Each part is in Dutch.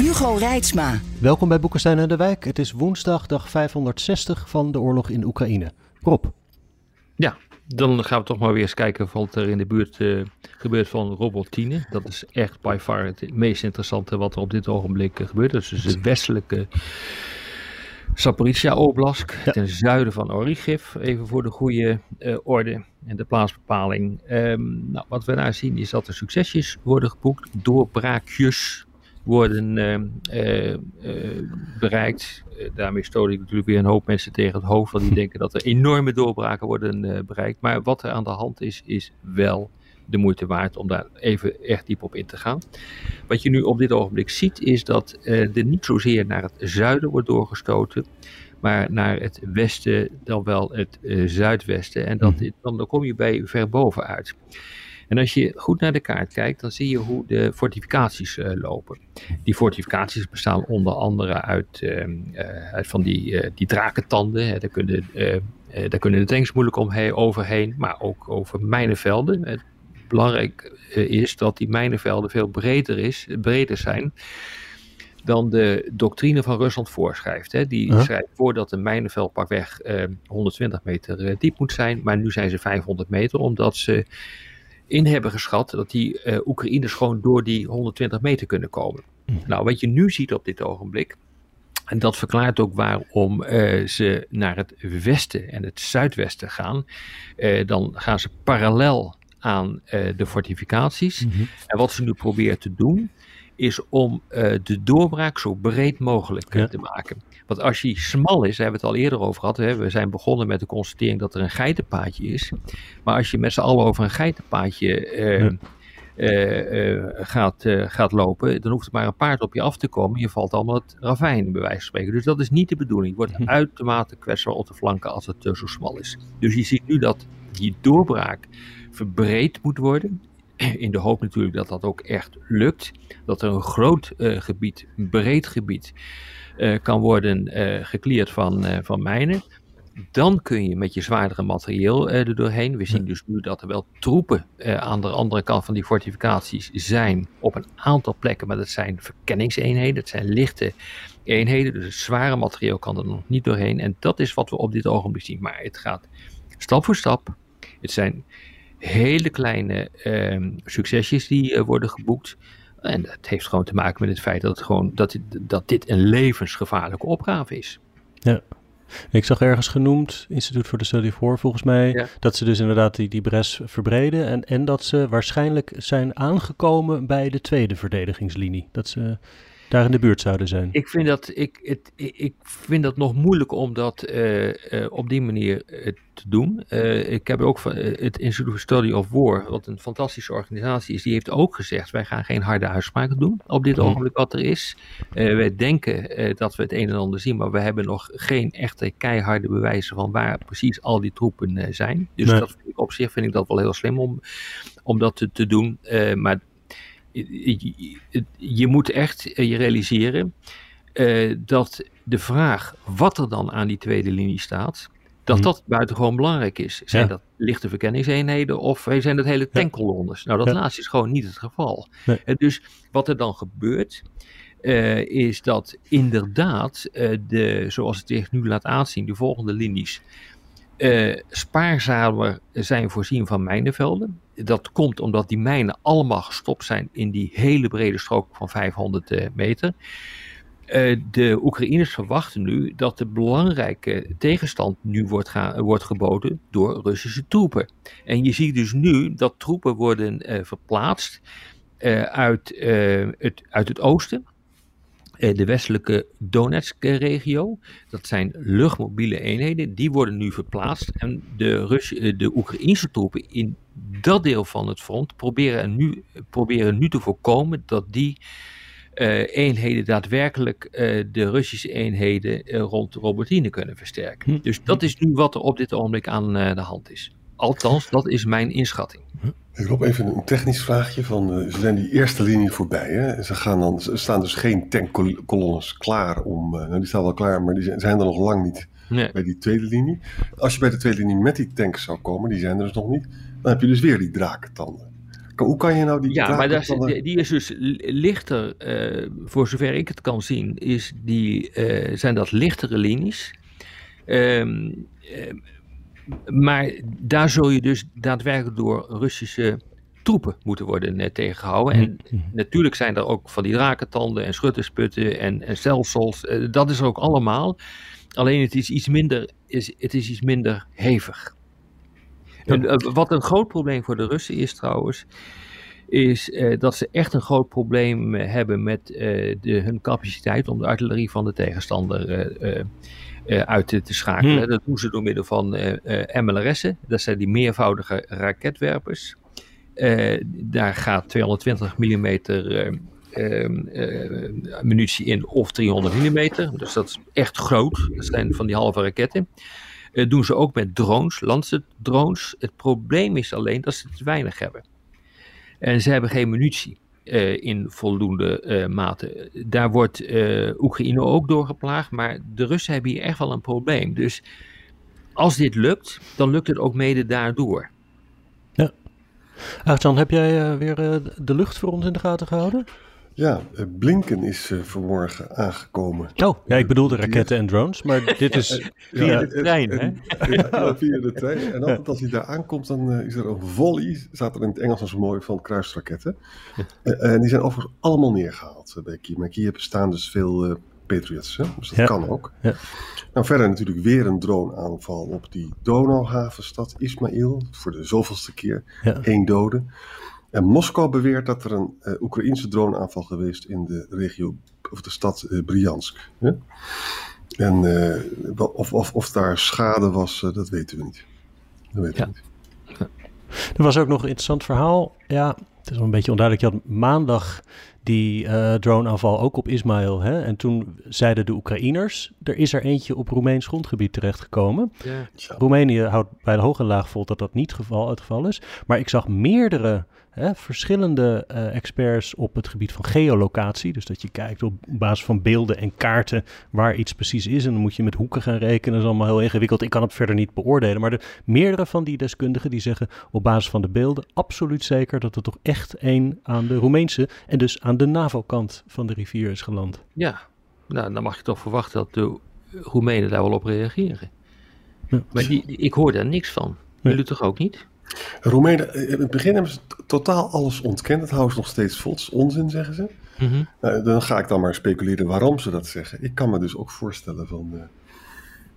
Hugo Reitsma. Welkom bij Boekenstein en de Wijk. Het is woensdag, dag 560 van de oorlog in Oekraïne. Rob. Ja, dan gaan we toch maar weer eens kijken wat er in de buurt uh, gebeurt van Robotine. Dat is echt by far het meest interessante wat er op dit ogenblik uh, gebeurt. Dat is dus de westelijke Zaporizhia Oblast, ten zuiden van Origiv, even voor de goede uh, orde en de plaatsbepaling. Um, nou, wat we daar zien is dat er succesjes worden geboekt, doorbraakjes worden uh, uh, bereikt. daarmee stoot ik natuurlijk weer een hoop mensen tegen het hoofd, want die denken dat er enorme doorbraken worden bereikt. Maar wat er aan de hand is, is wel de moeite waard om daar even echt diep op in te gaan. Wat je nu op dit ogenblik ziet, is dat er niet zozeer naar het zuiden wordt doorgestoten, maar naar het westen, dan wel het uh, zuidwesten. En dat, mhm. dan, dan kom je bij ver boven uit. En als je goed naar de kaart kijkt, dan zie je hoe de fortificaties uh, lopen. Die fortificaties bestaan onder andere uit, uit van die, die drakentanden. Hè. Daar, kunnen, daar kunnen de tanks moeilijk omheen, overheen, maar ook over mijnenvelden belangrijk eh, is dat die mijnenvelden veel breder, is, breder zijn dan de doctrine van Rusland voorschrijft. Hè. Die huh? schrijft voor dat een mijnenveld pakweg eh, 120 meter eh, diep moet zijn, maar nu zijn ze 500 meter, omdat ze in hebben geschat dat die uh, Oekraïners gewoon door die 120 meter kunnen komen. Hm. Nou, wat je nu ziet op dit ogenblik, en dat verklaart ook waarom uh, ze naar het westen en het zuidwesten gaan. Uh, dan gaan ze parallel aan de fortificaties. Mm -hmm. En wat ze nu proberen te doen, is om uh, de doorbraak zo breed mogelijk ja. te maken. Want als die smal is, daar hebben we het al eerder over gehad. Hè, we zijn begonnen met de constatering dat er een geitenpaadje is. Maar als je met z'n allen over een geitenpaadje uh, ja. Uh, gaat, uh, gaat lopen, dan hoeft er maar een paard op je af te komen. Je valt allemaal het ravijn, bij wijze van spreken. Dus dat is niet de bedoeling. Het wordt uitermate kwetsbaar op de flanken als het zo smal is. Dus je ziet nu dat die doorbraak verbreed moet worden. In de hoop natuurlijk dat dat ook echt lukt. Dat er een groot uh, gebied, een breed gebied, uh, kan worden uh, gekleerd van, van mijnen. Dan kun je met je zwaardere materieel er doorheen. We zien dus nu dat er wel troepen aan de andere kant van die fortificaties zijn. Op een aantal plekken, maar dat zijn verkenningseenheden. Dat zijn lichte eenheden. Dus het zware materieel kan er nog niet doorheen. En dat is wat we op dit ogenblik zien. Maar het gaat stap voor stap. Het zijn hele kleine uh, succesjes die uh, worden geboekt. En dat heeft gewoon te maken met het feit dat, het gewoon, dat, dat dit een levensgevaarlijke opgave is. Ja. Ik zag ergens genoemd, Instituut voor de Study for, volgens mij, ja. dat ze dus inderdaad die, die bres verbreden en, en dat ze waarschijnlijk zijn aangekomen bij de tweede verdedigingslinie. Dat ze daar in de buurt zouden zijn? Ik vind dat, ik, het, ik vind dat nog moeilijk om dat uh, uh, op die manier uh, te doen. ik heb ook van het Institute for Study of War, wat een fantastische organisatie is, die heeft ook gezegd: wij gaan geen harde uitspraken doen op dit ogenblik wat er is. wij denken dat we het een en ander zien, maar we hebben nog geen echte keiharde bewijzen van waar precies al die troepen zijn. Dus nee. dat vind ik op zich vind ik dat wel heel slim om, om dat te, te doen. maar je moet echt je realiseren uh, dat de vraag wat er dan aan die tweede linie staat, dat hmm. dat buitengewoon belangrijk is. Zijn ja. dat lichte verkenningseenheden of zijn dat hele tankkolonnes? Nou, dat ja. laatste is gewoon niet het geval. Nee. Uh, dus wat er dan gebeurt, uh, is dat inderdaad, de, zoals het zich nu laat aanzien, de volgende linies spaarzamer zijn voorzien van mijnenvelden. Dat komt omdat die mijnen allemaal gestopt zijn in die hele brede strook van 500 uh, meter. Uh, de Oekraïners verwachten nu dat de belangrijke tegenstand nu wordt, wordt geboden door Russische troepen. En je ziet dus nu dat troepen worden verplaatst uit, het, uit het oosten eh, de westelijke Donetsk-regio. Dat zijn luchtmobiele eenheden, die worden nu verplaatst. En de, Rus eh, de Oekraïnse troepen in dat deel van het front proberen nu, proberen nu te voorkomen dat die eenheden daadwerkelijk de Russische eenheden rond Robertine kunnen versterken. Hm. Dus dat is nu wat er op dit ogenblik aan de hand is. Althans, dat is mijn inschatting. Rob, even een technisch vraagje. Van, uh, ze zijn die eerste linie voorbij. Hè? Ze gaan dan, er staan dus geen tankkolonnes klaar om. Uh, nou, die staan wel klaar, maar die zijn, zijn er nog lang niet Nee. bij die tweede linie. Als je bij de tweede linie met die tanks zou komen, die zijn er dus nog niet. Dan heb je dus weer die drakentanden. Hoe kan je nou die Ja, maar daar, die is dus li- lichter, eh, voor zover ik het kan zien, is die, eh, zijn dat lichtere linies. Ehm, eh, maar daar zul je dus daadwerkelijk door Russische troepen moeten worden eh, tegengehouden. En natuurlijk zijn er ook van die drakentanden en schuttersputten en, en stelsels. eh, dat is er ook allemaal. Alleen het is iets minder, is, het is iets minder hevig. En, eh, wat een groot probleem voor de Russen is trouwens, is dat ze echt een groot probleem hebben met de, hun capaciteit om de artillerie van de tegenstander uit te, te schakelen. Hmm. Dat doen ze door middel van eh, eh, MLRS'en, dat zijn die meervoudige raketwerpers. Eh, daar gaat 220 mm eh, eh, munitie in of 300 mm. Dus dat is echt groot. Dat zijn van die halve raketten. Eh, doen ze ook met drones, Lancet drones. Het probleem is alleen dat ze te weinig hebben. En ze hebben geen munitie eh, in voldoende eh, mate. Daar wordt eh, Oekraïne ook door geplaagd, maar de Russen hebben hier echt wel een probleem. Dus als dit lukt, dan lukt het ook mede daardoor. Aartjan, heb jij weer de lucht voor ons in de gaten gehouden? Ja, eh, Blinken is eh, vanmorgen aangekomen. Oh, ja, ik bedoel de raketten en drones, maar dit is... Via Ja, de trein, hè? Ja, via de trein. En altijd als hij daar aankomt, dan eh, is er een volley, staat er in het Engels al zo mooi, van kruisraketten. Eh, en die zijn overigens allemaal neergehaald eh, bij Kiev. Maar Kiev staan dus veel eh, Patriots, hè? dus dat Ja. kan ook. Ja. Nou, verder natuurlijk weer een droneaanval op die Donauhavenstad Ismail. Voor de zoveelste keer. Één dode. En Moskou beweert dat er een eh, Oekraïnse droneaanval geweest in de regio, of de stad eh, Briansk. hè? En eh, of, of, of daar schade was, dat weten we niet. Dat weten Ja. we niet. Er was ook nog een interessant verhaal. Ja, het is wel een beetje onduidelijk. Je had maandag die eh droneaanval ook op Ismail. Hè? En toen zeiden de Oekraïners, er is er eentje op Roemeens grondgebied terechtgekomen. Ja. Roemenië houdt bij de hoge laag vol dat dat niet geval, het geval is. Maar ik zag meerdere hè, verschillende eh, experts op het gebied van geolocatie. Dus dat je kijkt op basis van beelden en kaarten waar iets precies is. En dan moet je met hoeken gaan rekenen. Dat is allemaal heel ingewikkeld. Ik kan het verder niet beoordelen. Maar de, meerdere van die deskundigen die zeggen op basis van de beelden absoluut zeker dat er toch echt één aan de Roemeense en dus aan de NAVO-kant van de rivier is geland. Ja, nou, dan mag je toch verwachten dat de Roemenen daar wel op reageren. Ja. Maar die, die- ik hoor daar niks van. Nee. Jullie toch ook niet? Roemenen, eh, in het begin hebben ze totaal alles ontkend. Dat houden ze nog steeds vol. Het is onzin, zeggen ze. Mhm. Nou, dan ga ik dan maar speculeren waarom ze dat zeggen. Ik kan me dus ook voorstellen van... eh,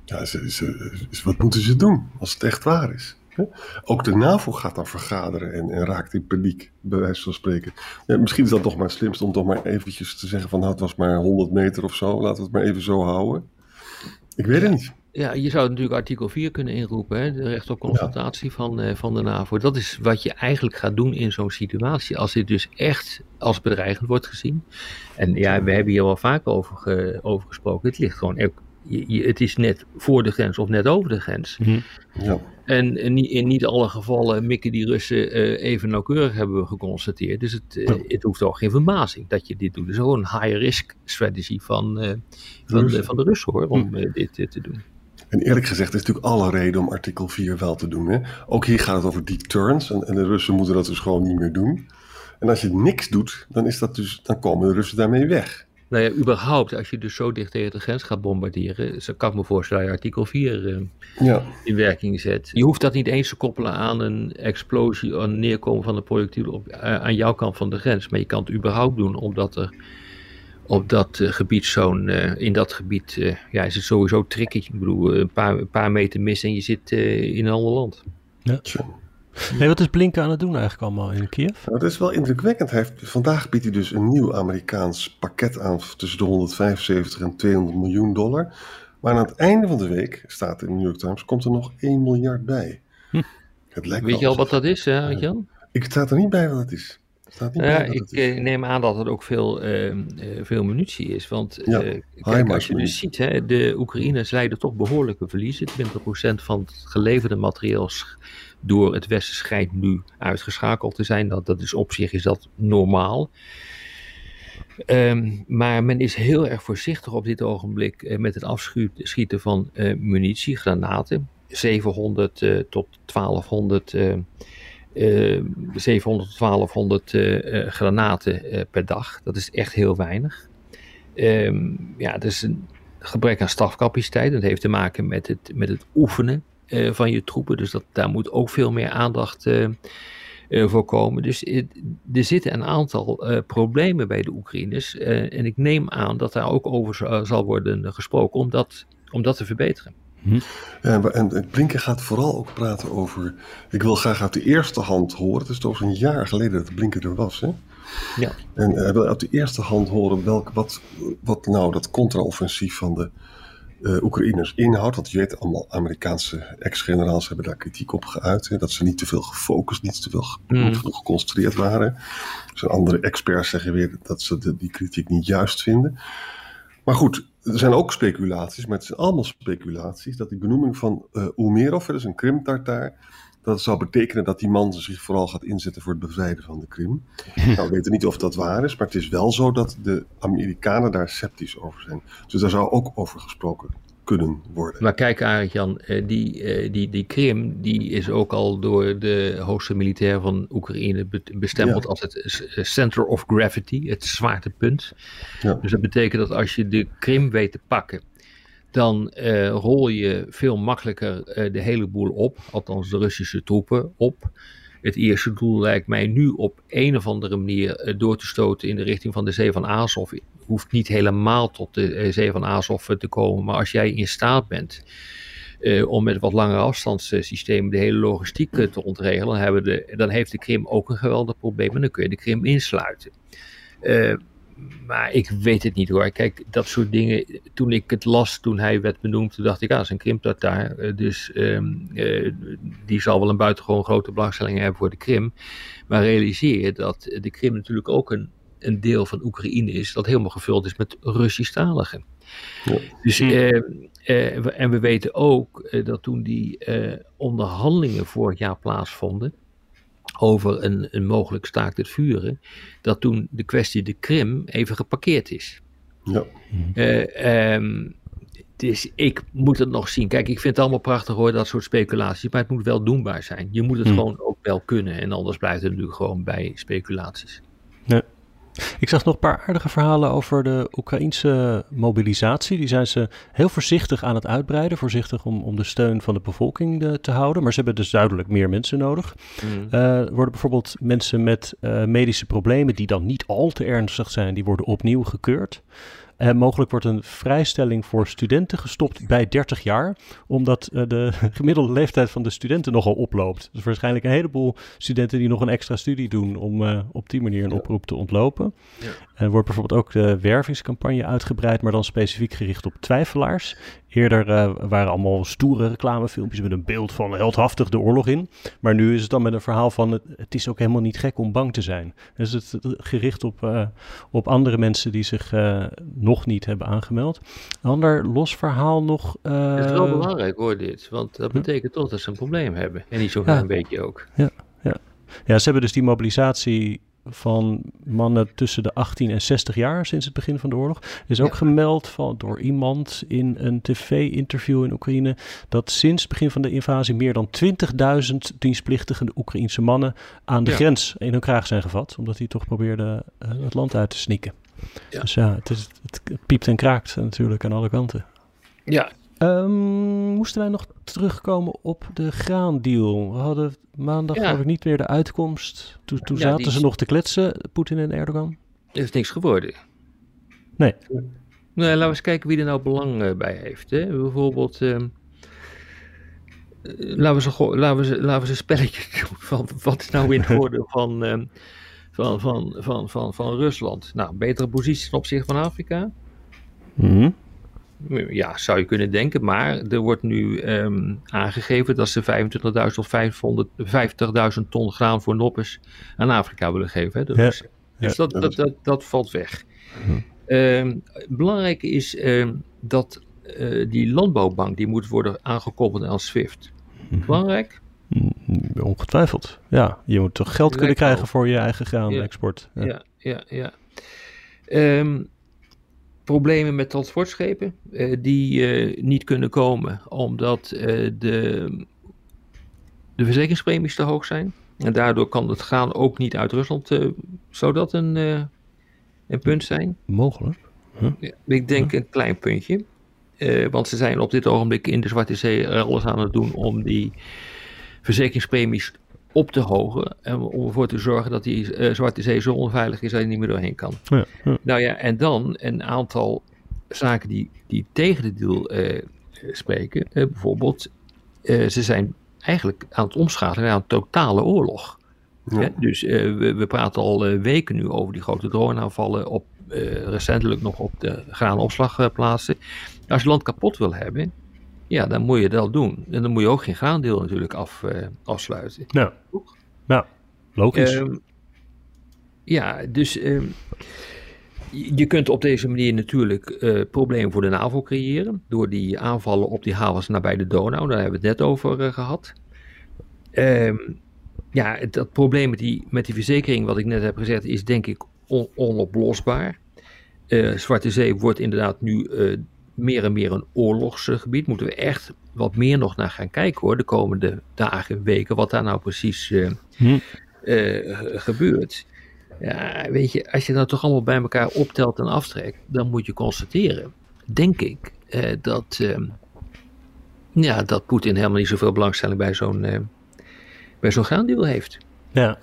ja, ze, ze, ze- wat moeten ze doen als het echt waar is? hè? Ook de NAVO gaat dan vergaderen en, en raakt in paniek, bij wijze van spreken. Ja, misschien is dat toch maar het slimste om toch maar eventjes te zeggen van... nou, het was maar 100 meter of zo, laten we het maar even zo houden. Ik weet het niet. Ja, je zou natuurlijk artikel 4 kunnen inroepen, hè? de recht op consultatie van, eh, van de NAVO. Dat is wat je eigenlijk gaat doen in zo'n situatie, als dit dus echt als bedreigend wordt gezien. En ja, we hebben hier wel vaak over, ge- over gesproken. Het ligt gewoon, ook- je- je- het is net voor de grens of net over de grens. Ja. En in niet, in niet alle gevallen mikken die Russen eh, even nauwkeurig hebben we geconstateerd. Dus het, eh, het hoeft ook geen verbazing dat je dit doet. Het is gewoon een high-risk strategy van, eh, van, de, Russen. van de Russen hoor, om eh, dit eh, te doen. En eerlijk gezegd is natuurlijk alle reden om artikel 4 wel te doen. Hè? Ook hier gaat het over deterrence. En, en de Russen moeten dat dus gewoon niet meer doen. En als je niks doet, dan, is dat dus, dan komen de Russen daarmee weg. Nou ja, überhaupt, als je dus zo dicht tegen de grens gaat bombarderen, zo kan ik me voorstellen dat je artikel 4 eh, Ja, in werking zet. Je hoeft dat niet eens te koppelen aan een explosie, een neerkomen van de projectiel op, eh, aan jouw kant van de grens. Maar je kan het überhaupt doen, omdat er op dat eh, gebied zo'n, eh, in dat gebied, eh, ja, is het sowieso tricky. Ik bedoel, een paar, een paar meter mis en je zit eh, in een ander land. Nee, wat is Blinken aan het doen eigenlijk allemaal in Kiev? Nou, dat is wel indrukwekkend. Hij heeft, vandaag biedt hij dus een nieuw Amerikaans pakket aan tussen de 175 en 200 miljoen dollar. Maar aan het einde van de week, staat in de New York Times, komt er nog 1 miljard bij. Het lijkt Weet je al wat dat is, hè, Jan? Ik staat er niet bij wat het is. Staat niet Ja, ik is. eh, neem aan dat het ook veel, eh, eh, veel munitie is. Want Ja, eh, kijk, als je dus ziet, hè, de Oekraïners lijden toch behoorlijke verliezen. 20% van het geleverde materiaal sch- door het Westen schijnt nu uitgeschakeld te zijn. Dat, dat is op zich is dat normaal. Ehm, maar men is heel erg voorzichtig op dit ogenblik met het afschieten van eh, munitie, granaten. 700 eh, tot 1200, eh, eh, 700 tot 1200 eh, eh, granaten eh, per dag. Dat is echt heel weinig. Ehm, ja, het is een gebrek aan stafcapaciteit. Dat heeft te maken met het, met het oefenen eh, van je troepen. Dus dat, daar moet ook veel meer aandacht eh, eh, voor komen. Dus eh, er zitten een aantal eh, problemen bij de Oekraïners. eh, en ik neem aan dat daar ook over zal worden gesproken om dat, om dat te verbeteren. Ja, en, en Blinken gaat vooral ook praten over. Ik wil graag uit de eerste hand horen. Het is over een jaar geleden dat Blinken er was. Hè? Ja. En hij wil uit de eerste hand horen welk, wat, wat nou dat contra-offensief van de eh, Oekraïners inhoudt. Want je weet, allemaal Amerikaanse ex-generaals hebben daar kritiek op geuit. Hè? Dat ze niet te veel gefocust, niet te veel ge- Mm. niet genoeg geconcentreerd waren. Dus andere experts zeggen weer dat ze de, die kritiek niet juist vinden. Maar goed, er zijn ook speculaties, maar het zijn allemaal speculaties, dat die benoeming van eh Umerov, dat is een Krim-Tartaar, dat zou betekenen dat die man zich vooral gaat inzetten voor het bevrijden van de Krim. nou, we weten niet of dat waar is, maar het is wel zo dat de Amerikanen daar sceptisch over zijn. Dus daar zou ook over gesproken kunnen worden. Maar kijk, Arend-Jan, eh, die, eh, die, die Krim die is ook al door de hoogste militair van Oekraïne be- bestempeld Ja. als het s- center of gravity, het zwaartepunt. Ja. Dus dat betekent dat als je de Krim weet te pakken, dan eh, rol je veel makkelijker eh, de hele boel op, althans de Russische troepen op. Het eerste doel lijkt mij nu op een of andere manier eh, door te stoten in de richting van de Zee van Azov. Hoeft niet helemaal tot de eh, Zee van Azov eh, te komen, maar als jij in staat bent eh, om met wat langere afstandssystemen de hele logistiek te ontregelen, hebben de, dan heeft de Krim ook een geweldig probleem en dan kun je de Krim insluiten. Maar ik weet het niet hoor. Kijk, dat soort dingen. Toen ik het las, toen hij werd benoemd, toen dacht ik, ah, is een Krim-Tartaar. Eh, dus ehm, eh, die zal wel een buitengewoon grote belangstelling hebben voor de Krim. Maar realiseer je dat de Krim natuurlijk ook een, een deel van Oekraïne is, dat helemaal gevuld is met Russisch-taligen. Ja. Dus, Hm. eh, eh, we- en we weten ook eh, dat toen die eh, onderhandelingen vorig jaar plaatsvonden over een, een mogelijk staakt het vuren, dat toen de kwestie de Krim even geparkeerd is. Ja. Eh, ehm, dus ik moet het nog zien. Kijk, ik vind het allemaal prachtig hoor, dat soort speculaties, maar het moet wel doenbaar zijn. Je moet het Hmm. gewoon ook wel kunnen en anders blijft het natuurlijk gewoon bij speculaties. Ik zag nog een paar aardige verhalen over de Oekraïnse mobilisatie. Die zijn ze heel voorzichtig aan het uitbreiden. Voorzichtig om, om de steun van de bevolking eh, te houden. Maar ze hebben dus duidelijk meer mensen nodig. Eh, er worden bijvoorbeeld mensen met eh, medische problemen die dan niet al te ernstig zijn, die worden opnieuw gekeurd. En mogelijk wordt een vrijstelling voor studenten gestopt bij 30 jaar, omdat eh, de gemiddelde leeftijd van de studenten nogal oploopt. Dus waarschijnlijk een heleboel studenten die nog een extra studie doen om eh, op die manier een Ja. oproep te ontlopen. Ja. En er wordt bijvoorbeeld ook de wervingscampagne uitgebreid, maar dan specifiek gericht op twijfelaars. Eerder eh, waren allemaal stoere reclamefilmpjes met een beeld van heldhaftig de oorlog in. Maar nu is het dan met een verhaal van het, het is ook helemaal niet gek om bang te zijn. Dus het gericht op, eh, op andere mensen die zich eh, nog niet hebben aangemeld. Een ander los verhaal nog. Het is wel belangrijk hoor dit, want dat Hm? betekent toch dat ze een probleem hebben. En niet zo'n Ja. klein beetje ook. Ja, ze hebben dus die mobilisatie van mannen tussen de 18 en 60 jaar sinds het begin van de oorlog. Er is ook Ja. gemeld van, door iemand in een tv-interview in Oekraïne dat sinds het begin van de invasie meer dan 20.000 dienstplichtige Oekraïense mannen aan de Ja. grens in hun kraag zijn gevat, omdat die toch probeerden eh, het land uit te snikken. Ja. Dus ja, het, is, het, het piept en kraakt natuurlijk aan alle kanten. Ja, Ehm, moesten wij nog terugkomen op de graandeal? We hadden maandag Ja. ik niet meer de uitkomst. Toen, toen Ja, zaten is- ze nog te kletsen, Poetin en Erdogan. er is niks geworden. Nee. Nee, laten we eens kijken wie er nou belang eh, bij heeft. Hè? Bijvoorbeeld, ehm, eh, laten, we laten, we laten we ze een spelletje doen van wat is nou in het voordeel van, ehm, van, van, van, van, van Rusland. Nou, betere positie ten opzichte van Afrika. Mhm. Ja, zou je kunnen denken, maar er wordt nu um, aangegeven dat ze 25.000 tot 50.000 ton graan voor noppes aan Afrika willen geven. Hè, dus, ja. dus dat, dat, dat, dat, valt weg. Um, belangrijk is um, dat uh, die landbouwbank die moet worden aangekoppeld aan SWIFT. Mhm. Belangrijk? Mm, ongetwijfeld. Ja, je moet toch geld kunnen krijgen voor je eigen graanexport. Ja, ja, ja. ja. Um, problemen met transportschepen uh, die uh, niet kunnen komen omdat uh, de, de verzekeringspremies te hoog zijn. En daardoor kan het graan ook niet uit Rusland. zou dat een, een punt zijn? Mogelijk. Huh? Ja, ik denk huh? een klein puntje. want ze zijn op dit ogenblik in de Zwarte Zee alles aan het doen om die verzekeringspremies op te hogen. Om ervoor te zorgen dat die uh, Zwarte Zee zo onveilig is dat je niet meer doorheen kan. Ja, ja. Nou ja, en dan een aantal zaken die, die tegen de deal uh, spreken. Uh, bijvoorbeeld, ze zijn eigenlijk aan het omschakelen naar een totale oorlog. Ja. Dus we, we, praten al weken nu over die grote droneaanvallen op recentelijk nog op de graanopslagplaatsen. Als je land kapot wil hebben, ja, dan moet je dat doen. En dan moet je ook geen graandeel natuurlijk af, uh, afsluiten. Ja, nou, logisch. Um, ja, dus um, je kunt op deze manier natuurlijk uh, problemen voor de NAVO creëren. Door die aanvallen op die havens nabij de Donau. Daar hebben we het net over uh, gehad. Um, ja, dat probleem met die, met die verzekering, wat ik net heb gezegd, is denk ik on, onoplosbaar. Zwarte Zee wordt inderdaad nu meer en meer een oorlogsgebied. Moeten we echt wat meer nog naar gaan kijken hoor, de komende dagen, weken, wat daar nou precies uh, hm. uh, gebeurt. Ja, weet je, als je dat toch allemaal bij elkaar optelt en aftrekt, dan moet je constateren, denk ik, uh, dat, ja, dat Poetin helemaal niet zoveel belangstelling bij zo'n bij zo'n graandeal heeft. Ja.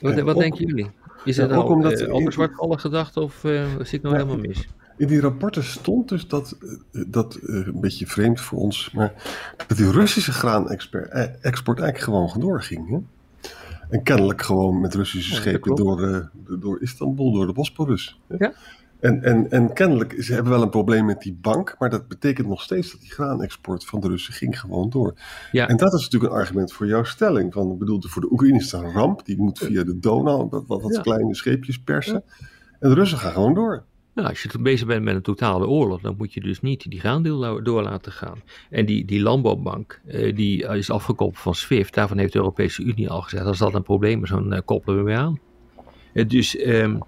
Wat, wat denken jullie? Is het ja, nou omdat, uh, over zwartvallen gedacht of uh, zit ik nou ja, helemaal mis? In die rapporten stond dus dat, eh, dat uh, een beetje vreemd voor ons, maar dat die Russische graanexport eigenlijk gewoon doorging. Hè? En kennelijk gewoon met Russische schepen door, door Istanbul, door de Bosporus. Ja. En, en, en kennelijk, ze hebben wel een probleem met die bank, maar dat betekent nog steeds dat die graanexport van de Russen ging gewoon door. Ja. En dat is natuurlijk een argument voor jouw stelling. Van, ik bedoel, voor de Oekraïne is een ramp, die moet via de Donau wat, wat, wat ja. kleine scheepjes persen. En de Russen gaan gewoon door. Nou, als je bezig bent met een totale oorlog, dan moet je dus niet die graandeel door laten gaan. En die, die landbouwbank, uh, die is afgekoppeld van SWIFT. Daarvan heeft de Europese Unie al gezegd, als dat een probleem is, dan uh, koppelen we weer aan. Uh, dus um,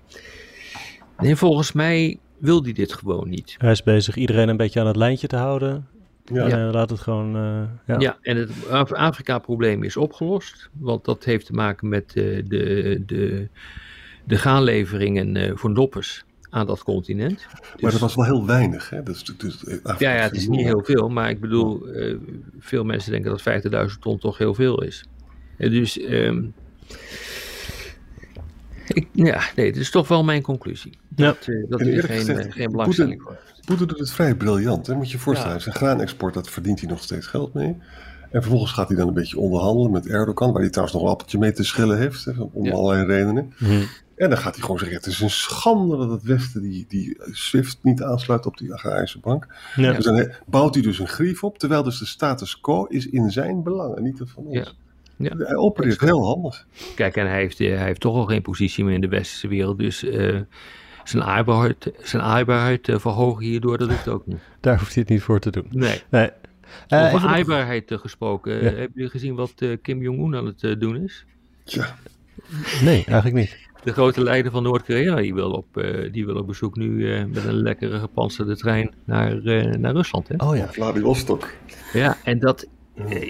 nee, volgens mij wil hij dit gewoon niet. Hij is bezig iedereen een beetje aan het lijntje te houden. Ja, ja. laat het gewoon. ja. ja, en het Afrika-probleem is opgelost. Want dat heeft te maken met de, de, de gaanleveringen voor doppers aan dat continent. Dus, maar dat was wel heel weinig. Hè? Dat is, dus, ja, ja, het is niet heel veel, maar ik bedoel, uh, veel mensen denken dat 50.000 ton toch heel veel is. Uh, dus, um, ik, ja, nee, dat is toch wel mijn conclusie. Dat, uh, dat er geen, gezegd, geen belangstelling voor Poetin doet het vrij briljant. Hè? Moet je je voorstellen, ja. zijn graanexport, dat verdient hij nog steeds geld mee. En vervolgens gaat hij dan een beetje onderhandelen met Erdogan, waar hij trouwens nog een appeltje mee te schillen heeft, hè, om ja. allerlei redenen. Mm. En dan gaat hij gewoon zeggen: Het is een schande dat het Westen die, die SWIFT niet aansluit op die agrarische bank. Ja. Dus dan bouwt hij dus een grief op, terwijl dus de status quo is in zijn belang en niet dat van ons. Ja. Ja. Hij opereert heel handig. Kijk, en hij heeft, hij heeft toch al geen positie meer in de westerse wereld, dus uh, zijn aardbaarheid, zijn aardbaarheid uh, verhogen hierdoor, dat lukt ook niet. Daar hoeft hij het niet voor te doen. Nee. nee. Uh, Over aardbaarheid nog... gesproken, ja. hebben jullie gezien wat Kim Jong-un aan het doen is? Ja. Nee, eigenlijk niet de grote leider van Noord-Korea, die, wil op, uh, die wil op bezoek nu uh, met een lekkere gepantserde trein naar, uh, naar Rusland. Hè? Oh ja. Vladivostok. Ja, en dat,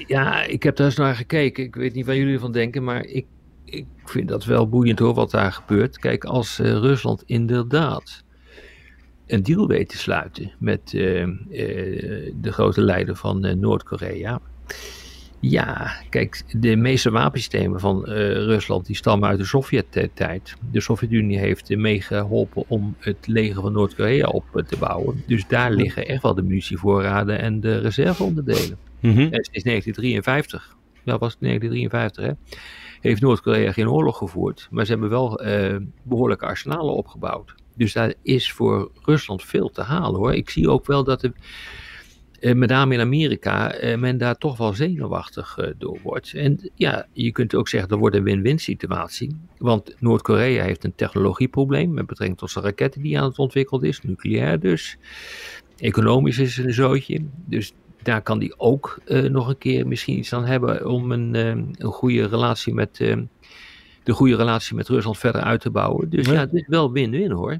ja, ik heb daar eens naar gekeken. Ik weet niet wat jullie ervan denken, maar ik, ik vind dat wel boeiend hoor, wat daar gebeurt. Kijk, als Rusland inderdaad een deal weet te sluiten met de grote leider van Noord-Korea ja, kijk, de meeste wapensystemen van uh, Rusland die stammen uit de Sovjet-tijd. De Sovjet-Unie heeft meegeholpen om het leger van Noord-Korea op te bouwen. Dus daar liggen echt wel de munitievoorraden en de reserveonderdelen. Mm -hmm. En sinds 1953, dat was 1953 hè, heeft Noord-Korea geen oorlog gevoerd. Maar ze hebben wel uh, behoorlijke arsenalen opgebouwd. Dus daar is voor Rusland veel te halen hoor. Ik zie ook wel dat de, eh, met name in Amerika eh, men daar toch wel zenuwachtig eh, door wordt. En ja, je kunt ook zeggen dat wordt een win-win situatie. Want Noord-Korea heeft een technologieprobleem met betrekking tot zijn raketten die aan het ontwikkeld is, nucleair dus. Economisch is het een zootje. Dus daar kan die ook nog een keer misschien iets aan hebben om een, een goede relatie met de goede relatie met Rusland verder uit te bouwen. Dus ja, het is wel win-win hoor.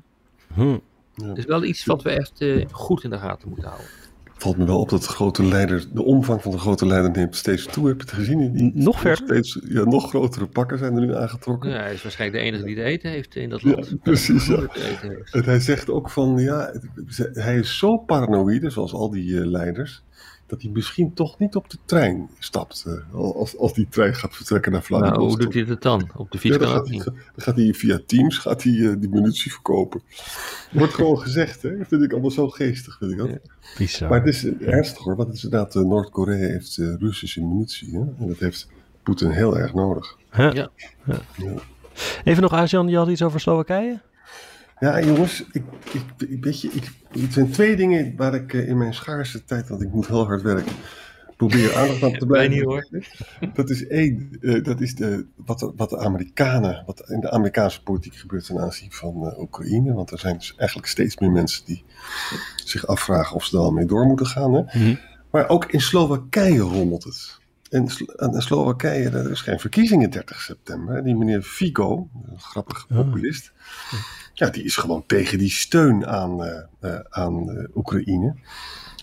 Hm. Het is wel iets wat we echt goed in de gaten moeten houden valt me wel op dat de grote leider, de omvang van de grote leider neemt steeds toe. Heb je het gezien? Die, nog verder? Steeds, ja, nog grotere pakken zijn er nu aangetrokken. Ja, hij is waarschijnlijk de enige die te eten heeft in dat land. Ja, precies. En hij zegt ook van, ja, hij is zo paranoïde, zoals al die uh, leiders, dat hij misschien toch niet op de trein stapt. Uh, als, als die trein gaat vertrekken naar Vladivostok. Nou, hoe doet hij dat dan? Op de fiets ja, dan, gaat hij, dan gaat hij via Teams gaat hij, uh, die munitie verkopen. Wordt gewoon gezegd, hè? Dat vind ik allemaal zo geestig, vind ik. Ja, maar het is ernstig hoor, want het is inderdaad, uh, Noord-Korea heeft Russische munitie. Hè? En dat heeft Poetin heel erg nodig. Ja. ja. Even nog, Azian, je had iets over Slowakije? Ja, jongens, ik, ik, weet je, ik, het zijn twee dingen waar ik eh, in mijn schaarse tijd, want ik moet heel hard werken, probeer aandacht aan te blijven. Niet, hoor. Dat is één, uh, dat is de, wat, wat de Amerikanen, wat in de Amerikaanse politiek gebeurt ten aanzien van uh, Oekraïne. Want er zijn dus eigenlijk steeds meer mensen die zich afvragen of ze er al mee door moeten gaan. Hè? Mhm. Maar ook in Slowakije rommelt het. In Slowakije, er is geen verkiezingen 30 september. Die meneer Figo, een grappig ah. populist, ja, die is gewoon tegen die steun aan, uh, uh, aan uh, Oekraïne.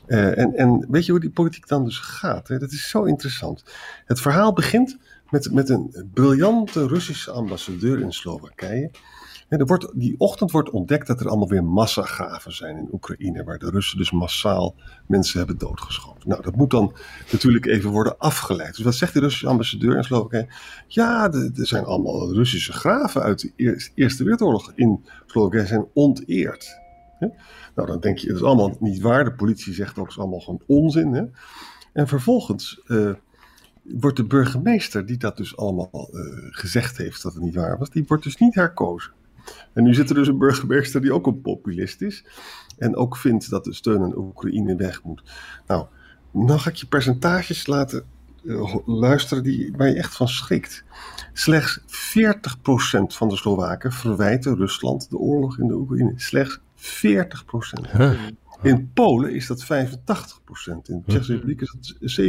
en, en weet je hoe die politiek dan dus gaat? Hè? Dat is zo interessant. Het verhaal begint met, met een briljante Russische ambassadeur in Slowakije. Wordt, die ochtend wordt ontdekt dat er allemaal weer massagraven zijn in Oekraïne, waar de Russen dus massaal mensen hebben doodgeschoten. Nou, dat moet dan natuurlijk even worden afgeleid. Dus wat zegt de Russische ambassadeur in Slowakije? Ja, er zijn allemaal Russische graven uit de Eerste Wereldoorlog in Slowakije zijn onteerd. Nou, dan denk je, het is allemaal niet waar. De politie zegt ook, is allemaal gewoon onzin. En vervolgens uh, wordt de burgemeester, die dat dus allemaal uh, gezegd heeft dat het niet waar was, die wordt dus niet herkozen. En nu zit er dus een burgemeester die ook een populist is. En ook vindt dat de steun aan Oekraïne weg moet. Nou, dan ga ik je percentages laten uh, luisteren die, waar je echt van schrikt. Slechts 40% van de Slowaken verwijten Rusland de oorlog in de Oekraïne. Slechts 40%. Huh. In Polen is dat 85%. In de Tsjechische Republiek is dat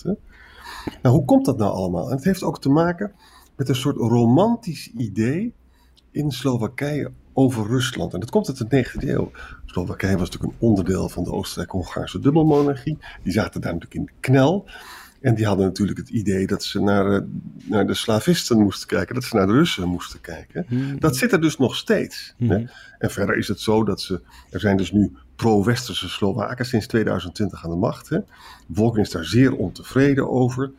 70%. Hè? Nou, hoe komt dat nou allemaal? En het heeft ook te maken met een soort romantisch idee in Slowakije over Rusland. En dat komt uit de 19e eeuw. Slowakije was natuurlijk een onderdeel van de Oostenrijk-Hongaarse dubbelmonarchie. Die zaten daar natuurlijk in de knel. En die hadden natuurlijk het idee dat ze naar, eh, naar de slavisten moesten kijken, dat ze naar de Russen moesten kijken. Hmm. Dat zit er dus nog steeds. Hè? Hmm. En verder is het zo dat ze, er zijn dus nu pro-westerse Slowaken sinds 2020 aan de macht. Hè? De bevolking is daar zeer ontevreden over.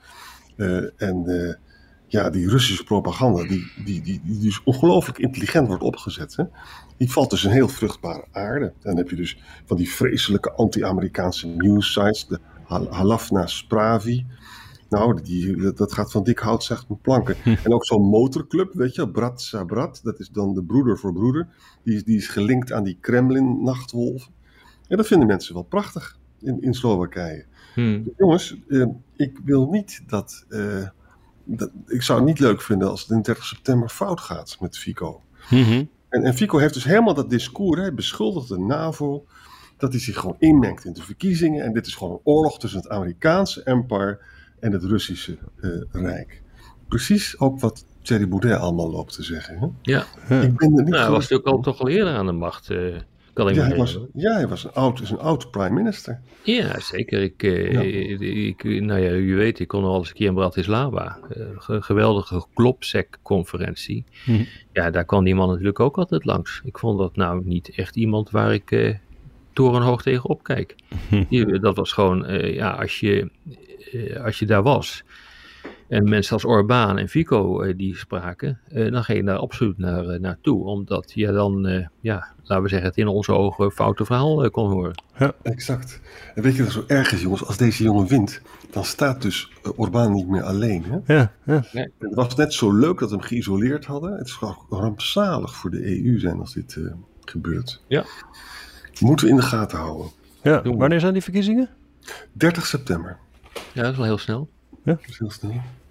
Uh, en uh, ja, die Russische propaganda, die, die, die, die dus ongelooflijk intelligent wordt opgezet, hè, die valt dus een heel vruchtbare aarde. Dan heb je dus van die vreselijke anti-Amerikaanse news sites, de Halafna Spravi. Nou, die, dat gaat van dik hout zacht met planken. Hm. En ook zo'n motorclub, weet je, Brat Sabrat, dat is dan de broeder voor broeder. Die, is, die is gelinkt aan die Kremlin-nachtwolven. En dat vinden mensen wel prachtig in, in Slowakije. Hm. jongens, eh, ik wil niet dat... Eh, ik zou het niet leuk vinden als het in 30 september fout gaat met Fico. Mhm. en, en, Fico heeft dus helemaal dat discours, hij beschuldigt de NAVO dat hij zich gewoon inmengt in de verkiezingen. En dit is gewoon een oorlog tussen het Amerikaanse empire en het Russische uh, Rijk. Precies ook wat Thierry Boudet allemaal loopt te zeggen. Hè? Ja, ik ben er niet nou, hij was natuurlijk al toch al eerder aan de macht. Uh, ja, hij was, ja, hij was een oud, is een oud prime minister. Ja, zeker. Ik, eh, ik, nou ja, u weet, ik kon al eens een keer in Bratislava. Uh, geweldige Globsec-conferentie. Hm. Ja, daar kwam die man natuurlijk ook altijd langs. Ik vond dat nou niet echt iemand waar ik uh, torenhoog tegen opkijk. Hm. dat was gewoon, ja, als je, als je daar was en mensen als Orbán en Fico uh, die spraken, uh, dan ging je daar absoluut naar, uh, naartoe. Omdat je dan, ja, laten we zeggen, het in onze ogen foute verhaal kon horen. Ja, exact. En weet je wat zo erg is, jongens? Als deze jongen wint, dan staat dus Orbán niet meer alleen. Hè? Ja, ja. Nee. Het was net zo leuk dat we hem geïsoleerd hadden. Het zou rampzalig voor de EU zijn als dit gebeurt. Ja. Moeten we in de gaten houden. Ja, wanneer zijn die verkiezingen? 30 september. Ja, dat is wel heel snel. Dat is heel snel.